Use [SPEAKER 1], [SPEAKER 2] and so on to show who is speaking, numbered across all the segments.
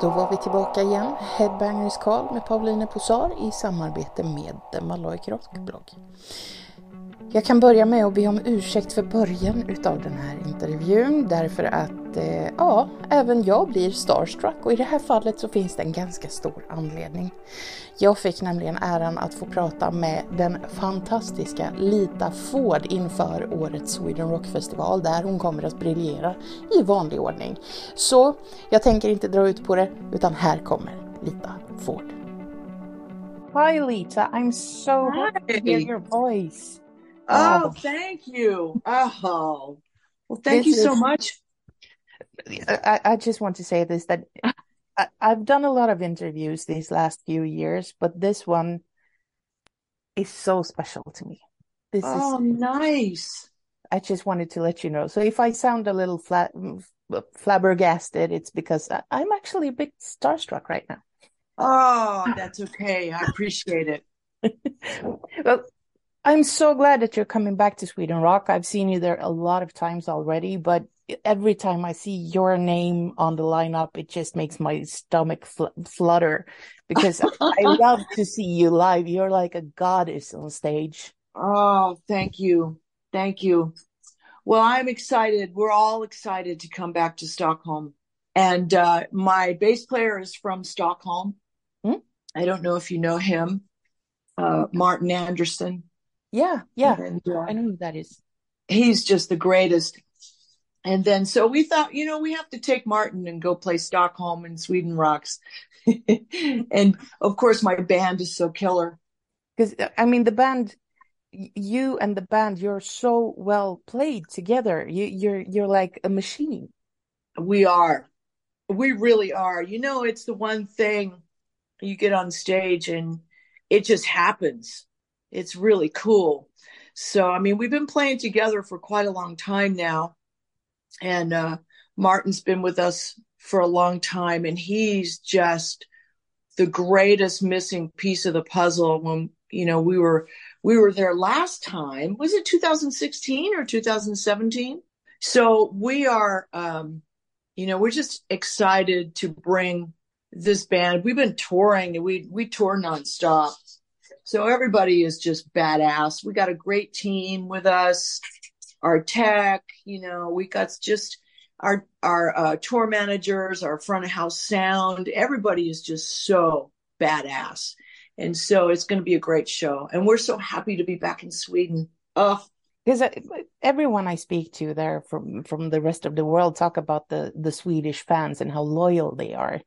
[SPEAKER 1] Då var vi tillbaka igen, Headbangers Call med Pauline Posar i samarbete med The Rockblogg. Jag kan börja med att be om ursäkt för början utav den här intervjun därför att eh, ja, även jag blir starstruck och i det här fallet så finns det en ganska stor anledning. Jag fick nämligen äran att få prata med den fantastiska Lita Ford inför årets Sweden Rock Festival där hon kommer att briljera i vanlig ordning. Så jag tänker inte dra ut på det utan här kommer Lita Ford. Hi Lita, I'm so happy to hear your voice.
[SPEAKER 2] Oh, oh, thank you. Oh, well, thank this you so is, much.
[SPEAKER 1] I, I, just want to say this that I, I've done a lot of interviews these last few years, but this one is so special to me.
[SPEAKER 2] This oh, is nice.
[SPEAKER 1] I just wanted to let you know. So if I sound a little flat, flabbergasted, it's because I'm actually a bit starstruck right now.
[SPEAKER 2] Oh, that's okay. I appreciate it.
[SPEAKER 1] well, I'm so glad that you're coming back to Sweden Rock. I've seen you there a lot of times already, but every time I see your name on the lineup, it just makes my stomach fl- flutter because I love to see you live. You're like a goddess on stage.
[SPEAKER 2] Oh, thank you. Thank you. Well, I'm excited. We're all excited to come back to Stockholm. And uh, my bass player is from Stockholm. Hmm? I don't know if you know him, uh, Martin Anderson.
[SPEAKER 1] Yeah, yeah. And, uh, I know who that is.
[SPEAKER 2] He's just the greatest. And then so we thought, you know, we have to take Martin and go play Stockholm and Sweden Rocks. and of course, my band is so killer.
[SPEAKER 1] Because I mean, the band, you and the band, you're so well played together. You, you're you're like a machine.
[SPEAKER 2] We are, we really are. You know, it's the one thing you get on stage and it just happens it's really cool. So, I mean, we've been playing together for quite a long time now. And uh, Martin's been with us for a long time, and he's just the greatest missing piece of the puzzle when you know we were we were there last time was it 2016 or 2017 so we are um you know we're just excited to bring this band we've been touring we we tour nonstop so everybody is just badass. We got a great team with us. Our tech, you know, we got just our our uh, tour managers, our front of house sound. Everybody is just so badass, and so it's going to be a great show. And we're so happy to be back in Sweden. Oh,
[SPEAKER 1] because everyone I speak to there from from the rest of the world talk about the the Swedish fans and how loyal they are.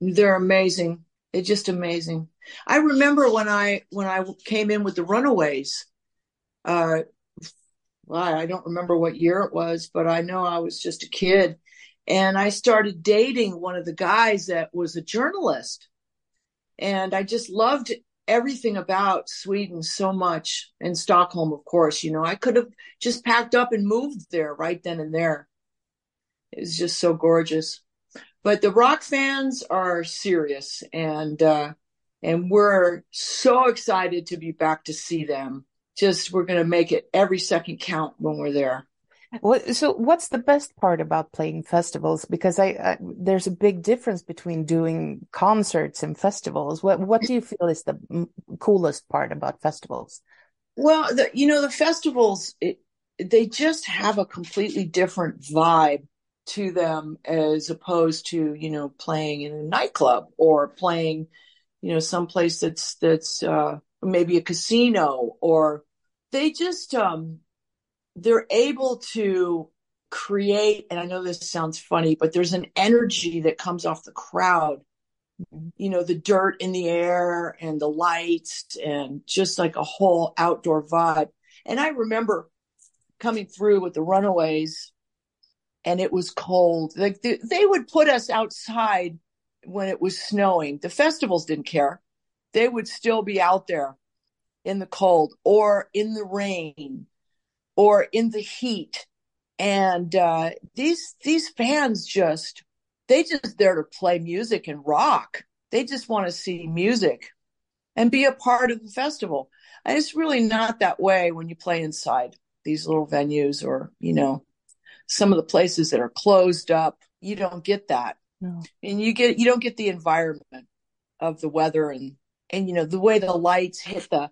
[SPEAKER 2] They're amazing. It's just amazing. I remember when I when I came in with the Runaways. Uh, well, I don't remember what year it was, but I know I was just a kid, and I started dating one of the guys that was a journalist, and I just loved everything about Sweden so much, and Stockholm, of course. You know, I could have just packed up and moved there right then and there. It was just so gorgeous but the rock fans are serious and uh, and we're so excited to be back to see them. Just we're going to make it every second count when we're there.
[SPEAKER 1] So what's the best part about playing festivals? Because I, I, there's a big difference between doing concerts and festivals. What what do you feel is the coolest part about festivals?
[SPEAKER 2] Well the, you know the festivals it, they just have a completely different vibe to them as opposed to you know playing in a nightclub or playing you know someplace that's that's uh, maybe a casino or they just um they're able to create and i know this sounds funny but there's an energy that comes off the crowd mm-hmm. you know the dirt in the air and the lights and just like a whole outdoor vibe and i remember coming through with the runaways and it was cold. Like they, they would put us outside when it was snowing. The festivals didn't care. They would still be out there in the cold or in the rain or in the heat. And uh, these these fans just they just there to play music and rock. They just want to see music and be a part of the festival. And it's really not that way when you play inside these little venues or, you know, some of the places that are closed up, you don't get that.
[SPEAKER 1] No.
[SPEAKER 2] And you get you don't get the environment of the weather and and you know the way the lights hit the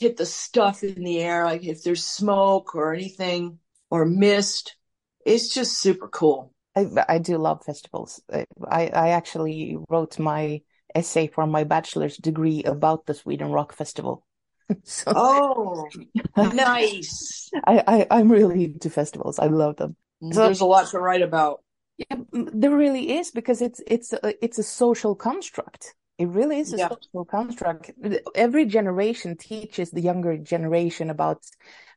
[SPEAKER 2] hit the stuff in the air like if there's smoke or anything or mist it's just super cool
[SPEAKER 1] I, I do love festivals. I, I actually wrote my essay for my bachelor's degree about the Sweden Rock Festival.
[SPEAKER 2] so, oh, nice.
[SPEAKER 1] I, I, I'm really into festivals. I love them.
[SPEAKER 2] Mm, so, There's a lot to write about.
[SPEAKER 1] Yeah, there really is because it's it's a, it's a social construct. It really is a yeah. social construct. Every generation teaches the younger generation about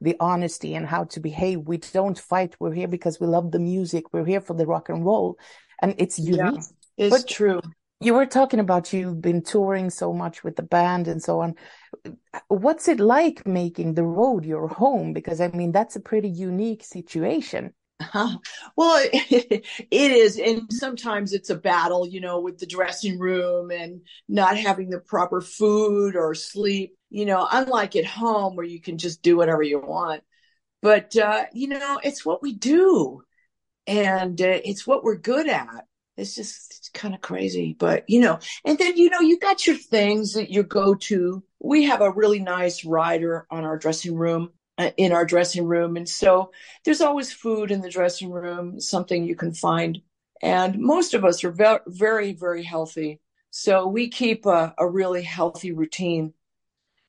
[SPEAKER 1] the honesty and how to behave. We don't fight. We're here because we love the music. We're here for the rock and roll. And it's unique.
[SPEAKER 2] Yeah, it's but true.
[SPEAKER 1] You were talking about you've been touring so much with the band and so on. What's it like making the road your home? Because I mean, that's a pretty unique situation.
[SPEAKER 2] Uh-huh. Well, it is. And sometimes it's a battle, you know, with the dressing room and not having the proper food or sleep, you know, unlike at home where you can just do whatever you want. But, uh, you know, it's what we do and uh, it's what we're good at. It's just kind of crazy, but you know, and then, you know, you got your things that you go to. We have a really nice rider on our dressing room uh, in our dressing room. And so there's always food in the dressing room, something you can find. And most of us are ve- very, very healthy. So we keep a, a really healthy routine.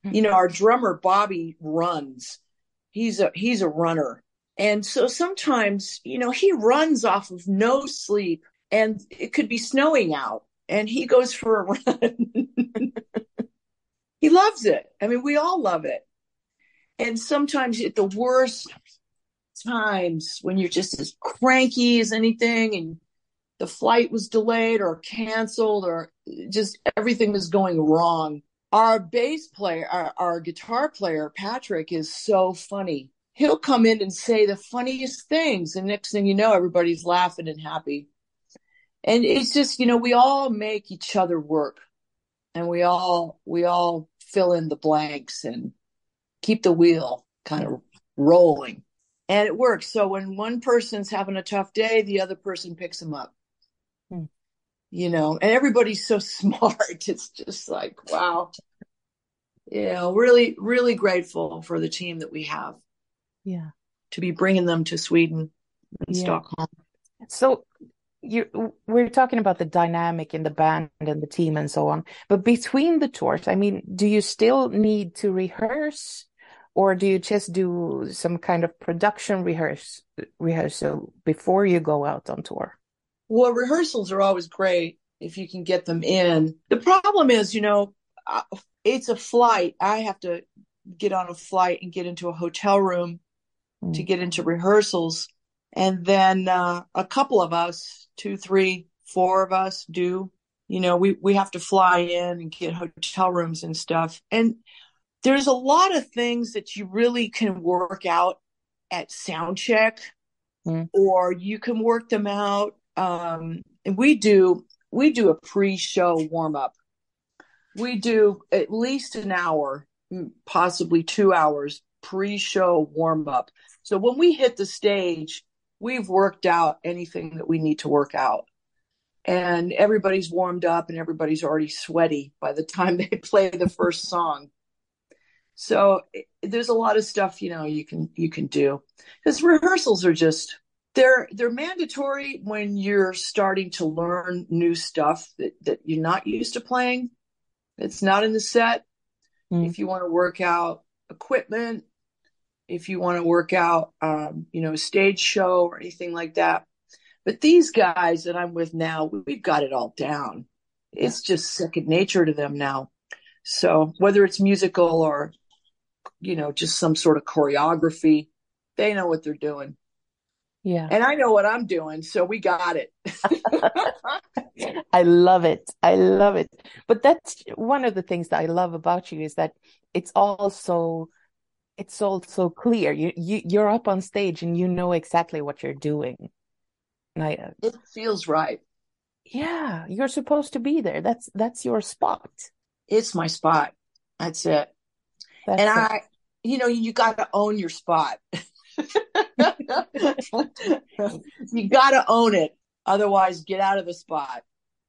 [SPEAKER 2] Mm-hmm. You know, our drummer, Bobby, runs. He's a, he's a runner. And so sometimes, you know, he runs off of no sleep and it could be snowing out and he goes for a run. he loves it. I mean, we all love it. And sometimes at the worst times when you're just as cranky as anything and the flight was delayed or canceled or just everything was going wrong. Our bass player, our, our guitar player, Patrick, is so funny. He'll come in and say the funniest things. And next thing you know, everybody's laughing and happy. And it's just, you know, we all make each other work and we all, we all fill in the blanks and keep the wheel kind of rolling. And it works. So when one person's having a tough day, the other person picks them up. Hmm. You know, and everybody's so smart. It's just like, wow. You know, really, really grateful for the team that we have.
[SPEAKER 1] Yeah.
[SPEAKER 2] To be bringing them to Sweden and yeah. Stockholm.
[SPEAKER 1] So you we're talking about the dynamic in the band and the team and so on but between the tours i mean do you still need to rehearse or do you just do some kind of production rehearse rehearsal before you go out on tour?
[SPEAKER 2] Well, rehearsals are always great if you can get them in. The problem is, you know, it's a flight. I have to get on a flight and get into a hotel room mm. to get into rehearsals. And then uh, a couple of us, two, three, four of us do, you know, we, we have to fly in and get hotel rooms and stuff. And there's a lot of things that you really can work out at sound check mm. or you can work them out um, and we do we do a pre-show warm up we do at least an hour possibly two hours pre-show warm up so when we hit the stage we've worked out anything that we need to work out and everybody's warmed up and everybody's already sweaty by the time they play the first song so there's a lot of stuff you know you can you can do because rehearsals are just they're they're mandatory when you're starting to learn new stuff that, that you're not used to playing. It's not in the set. Mm. If you want to work out equipment, if you want to work out um, you know, a stage show or anything like that. But these guys that I'm with now, we've got it all down. It's just second nature to them now. So whether it's musical or you know, just some sort of choreography. They know what they're doing.
[SPEAKER 1] Yeah.
[SPEAKER 2] And I know what I'm doing, so we got it.
[SPEAKER 1] I love it. I love it. But that's one of the things that I love about you is that it's also it's all so clear. You you you're up on stage and you know exactly what you're doing.
[SPEAKER 2] And I, it feels right.
[SPEAKER 1] Yeah, you're supposed to be there. That's that's your spot.
[SPEAKER 2] It's my spot. That's it. That's and it. I, you know, you got to own your spot. you got to own it. Otherwise, get out of the spot.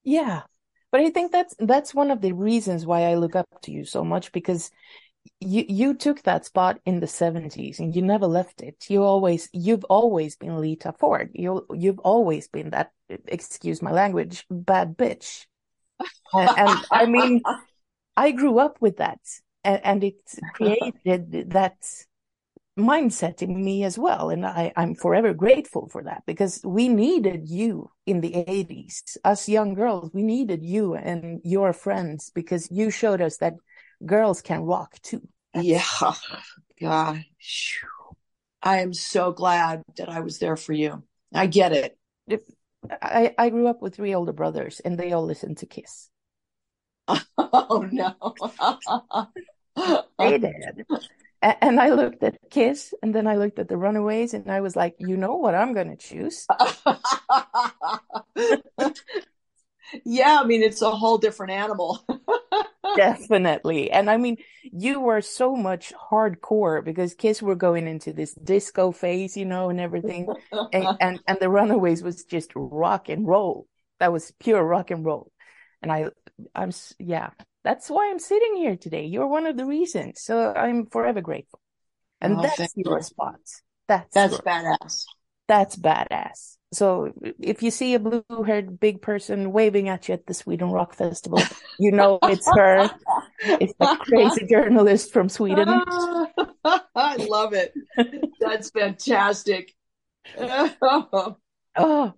[SPEAKER 1] Yeah. But I think that's that's one of the reasons why I look up to you so much because you you took that spot in the 70s and you never left it. You always you've always been Lita Ford. You you've always been that excuse my language, bad bitch. and, and I mean I grew up with that and, and it created that mindset in me as well. And I, I'm forever grateful for that because we needed you in the 80s. Us young girls, we needed you and your friends because you showed us that girls can rock too.
[SPEAKER 2] Yeah. God. I am so glad that I was there for you. I get it.
[SPEAKER 1] I, I grew up with three older brothers and they all listened to Kiss.
[SPEAKER 2] Oh no.
[SPEAKER 1] they did. And I looked at Kiss and then I looked at the Runaways and I was like, you know what I'm going to choose?
[SPEAKER 2] yeah, I mean, it's a whole different animal.
[SPEAKER 1] Definitely. And I mean, you were so much hardcore because Kiss were going into this disco phase, you know, and everything. and, and, and the Runaways was just rock and roll. That was pure rock and roll. And I, I'm, yeah, that's why I'm sitting here today. You're one of the reasons. So I'm forever grateful. And
[SPEAKER 2] Oh,
[SPEAKER 1] that's your
[SPEAKER 2] you.
[SPEAKER 1] spot. That's
[SPEAKER 2] That's badass.
[SPEAKER 1] that's badass. So if you see a blue haired big person waving at you at the Sweden Rock Festival, you know it's her. It's the crazy journalist from Sweden.
[SPEAKER 2] I love it. That's fantastic.
[SPEAKER 1] Oh,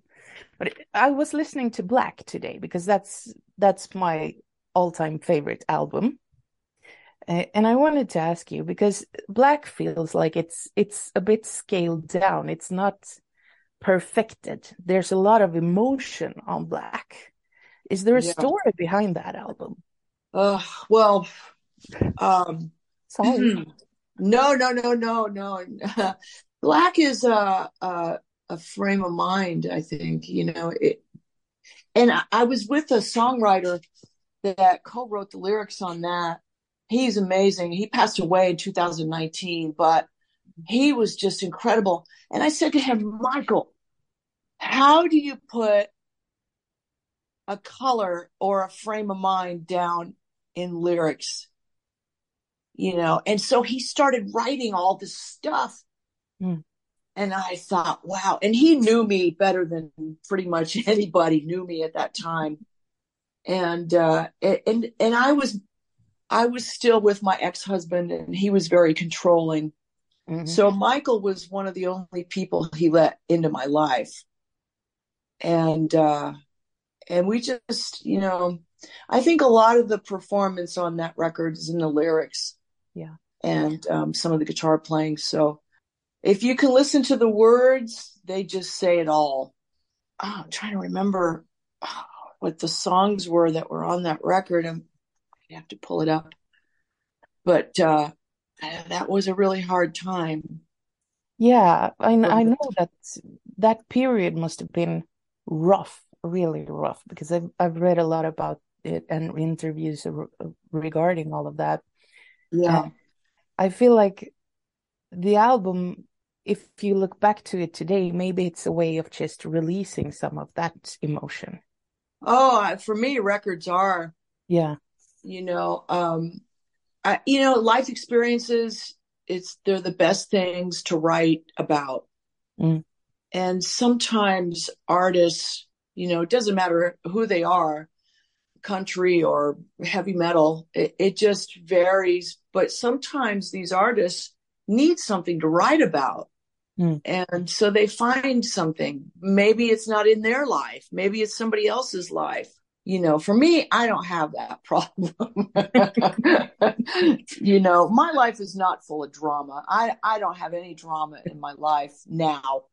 [SPEAKER 1] but I was listening to Black today because that's that's my all-time favorite album. Uh, and I wanted to ask you because Black feels like it's it's a bit scaled down. It's not perfected. There's a lot of emotion on Black. Is there a
[SPEAKER 2] Yeah.
[SPEAKER 1] story behind that album?
[SPEAKER 2] Uh, well, um,
[SPEAKER 1] Sorry.
[SPEAKER 2] no, no, no, no, no. Black is a, a a frame of mind. I think you know it. And I, I was with a songwriter that co-wrote the lyrics on that. He's amazing. He passed away in 2019, but he was just incredible. And I said to him, Michael, how do you put a color or a frame of mind down in lyrics? You know, and so he started writing all this stuff.
[SPEAKER 1] Hmm.
[SPEAKER 2] And I thought, wow. And he knew me better than pretty much anybody knew me at that time. And uh and and I was I was still with my ex-husband and he was very controlling.
[SPEAKER 1] Mhm.
[SPEAKER 2] So Michael was one of the only people he let into my life. And uh and we just, you know, I think a lot of the performance on that record is in the lyrics.
[SPEAKER 1] Yeah.
[SPEAKER 2] And um some of the guitar playing. So if you can listen to the words, they just say it all. Oh, I'm trying to remember oh, what the songs were that were on that record. I'm I have to pull it up. But uh that was a really hard time.
[SPEAKER 1] Yeah, I I know that that period must have been rough, really rough, because I've I've read a lot about it and interviews regarding all of that.
[SPEAKER 2] Yeah.
[SPEAKER 1] And I feel like the album, if you look back to it today, maybe it's a way of just releasing some of that emotion.
[SPEAKER 2] Oh, for me, records are,
[SPEAKER 1] Yeah.
[SPEAKER 2] you know, um, I, you know, life experiences, it's, they're the best things to write about.
[SPEAKER 1] Mm.
[SPEAKER 2] And sometimes artists, you know, it doesn't matter who they are, country or heavy metal, it, it just varies. But sometimes these artists need something to write about.
[SPEAKER 1] Mm.
[SPEAKER 2] And so they find something. Maybe it's not in their life. Maybe it's somebody else's life. You know, for me, I don't have that problem. you know, my life is not full of drama. I, I don't have any drama in my life now.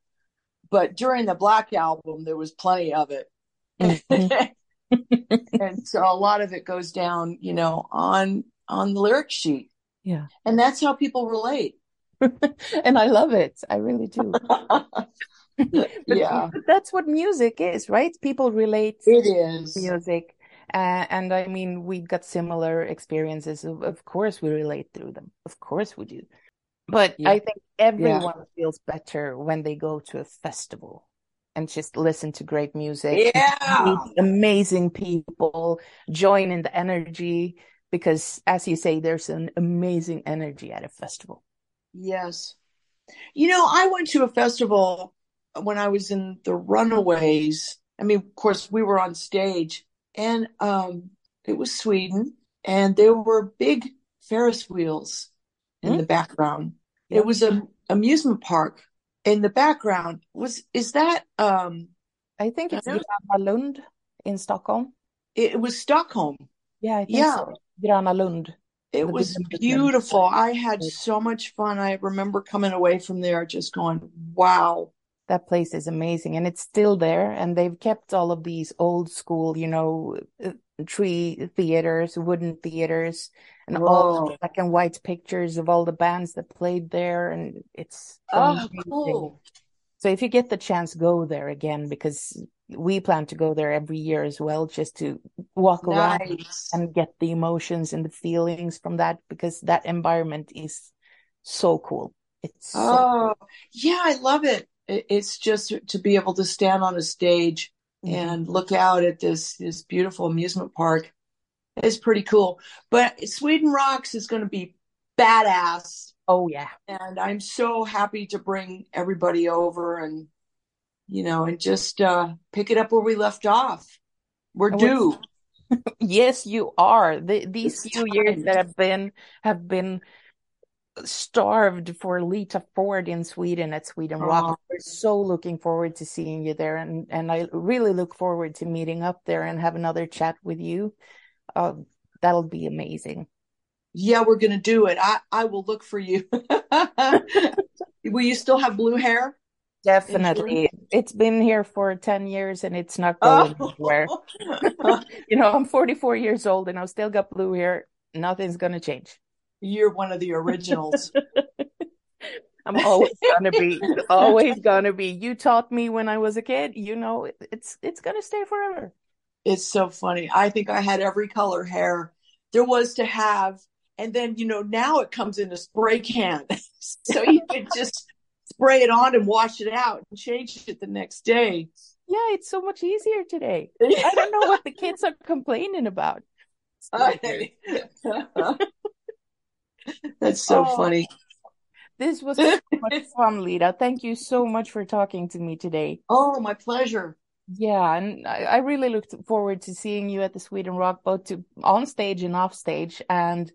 [SPEAKER 2] But during the Black album, there was plenty of it.
[SPEAKER 1] Mhm.
[SPEAKER 2] and so a lot of it goes down, you know, on on the lyric sheet.
[SPEAKER 1] Yeah.
[SPEAKER 2] And that's how people relate.
[SPEAKER 1] And I love it. I really do. But,
[SPEAKER 2] yeah,
[SPEAKER 1] but that's what music is, right? People relate
[SPEAKER 2] it is.
[SPEAKER 1] music. Uh, and I mean, we've got similar experiences. Of, of course, we relate through them. Of course, we do. But
[SPEAKER 2] Yeah.
[SPEAKER 1] I think everyone feels better when they go to a festival. and just listen to great music.
[SPEAKER 2] Yeah.
[SPEAKER 1] Meet amazing people, join in the energy because as you say, there's an amazing energy at a festival.
[SPEAKER 2] Yes. You know, I went to a festival when I was in the Runaways. I mean, of course, we were on stage and um, it was Sweden and there were big Ferris wheels in
[SPEAKER 1] Mm.
[SPEAKER 2] the background.
[SPEAKER 1] Yeah.
[SPEAKER 2] It was an amusement park in the background. Was is that um
[SPEAKER 1] I think it's
[SPEAKER 2] Yeah.
[SPEAKER 1] Gröna Lund in Stockholm.
[SPEAKER 2] it, it was Stockholm.
[SPEAKER 1] Yeah, I think
[SPEAKER 2] Yeah.
[SPEAKER 1] so. Gröna Lund.
[SPEAKER 2] It was beautiful. I had so much fun. I remember coming away from there just going, wow.
[SPEAKER 1] That place is amazing and it's still there and they've kept all of these old school, you know, uh, tree theaters, wooden theaters and all
[SPEAKER 2] Whoa.
[SPEAKER 1] the black and white pictures of all the bands that played there and it's
[SPEAKER 2] Oh, cool.
[SPEAKER 1] So if you get the chance, go there again because we plan to go there every year as well, just to walk around and get the emotions and the feelings from that because that environment is so cool. It's so
[SPEAKER 2] Oh, yeah, I love it. It- It's just to be able to stand on a stage
[SPEAKER 1] Mhm.
[SPEAKER 2] and look out at this this beautiful amusement park. It's pretty cool. But Sweden Rocks is going to be badass,
[SPEAKER 1] Oh yeah.
[SPEAKER 2] and I'm so happy to bring everybody over and you know and just uh, pick it up where we left off. We're due.
[SPEAKER 1] Yes, you are. The, these few years that have been have been starved for Lita Ford in Sweden at Sweden Rock.
[SPEAKER 2] Oh.
[SPEAKER 1] We're so looking forward to seeing you there, and and I really look forward to meeting up there and have another chat with you. Uh, that'll be amazing.
[SPEAKER 2] Yeah, we're going to do it. I I will look for you. Will you still have blue hair?
[SPEAKER 1] Definitely. It's been here for 10 years and it's not going anywhere. You know, I'm 44 years old and I've still got blue hair. Nothing's going to change.
[SPEAKER 2] You're one of the originals.
[SPEAKER 1] I'm always gonna be, always gonna be. You taught me when I was a kid, you know, it's it's gonna stay forever.
[SPEAKER 2] It's so funny. I think I had every color hair there was to have. And then, you know, now it comes in a spray can. so you could just spray it on and wash it out and change it the next day.
[SPEAKER 1] Yeah, it's so much easier today. I don't know what the kids are complaining about.
[SPEAKER 2] That's so
[SPEAKER 1] Oh.
[SPEAKER 2] funny.
[SPEAKER 1] This was so much fun, Lita. Thank you so much for talking to me today.
[SPEAKER 2] Oh, my pleasure.
[SPEAKER 1] Yeah, and I, I really looked forward to seeing you at the Sweden Rock, both to on stage and off stage. And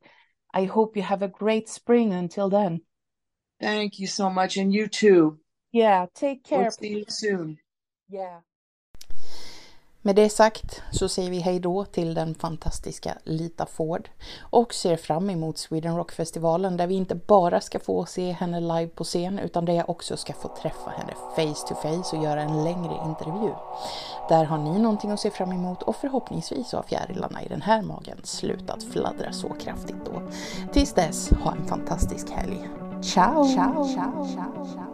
[SPEAKER 1] I hope you have a great spring until then.
[SPEAKER 2] Thank you so much. And you too.
[SPEAKER 1] Yeah, take care.
[SPEAKER 2] We'll see you soon.
[SPEAKER 1] Yeah. Med det sagt så säger vi hej då till den fantastiska Lita Ford och ser fram emot Sweden Rock-festivalen där vi inte bara ska få se henne live på scen utan där jag också ska få träffa henne face to face och göra en längre intervju. Där har ni någonting att se fram emot och förhoppningsvis har fjärilarna i den här magen slutat fladdra så kraftigt då. Tills dess, ha en fantastisk helg. Ciao! ciao, ciao, ciao.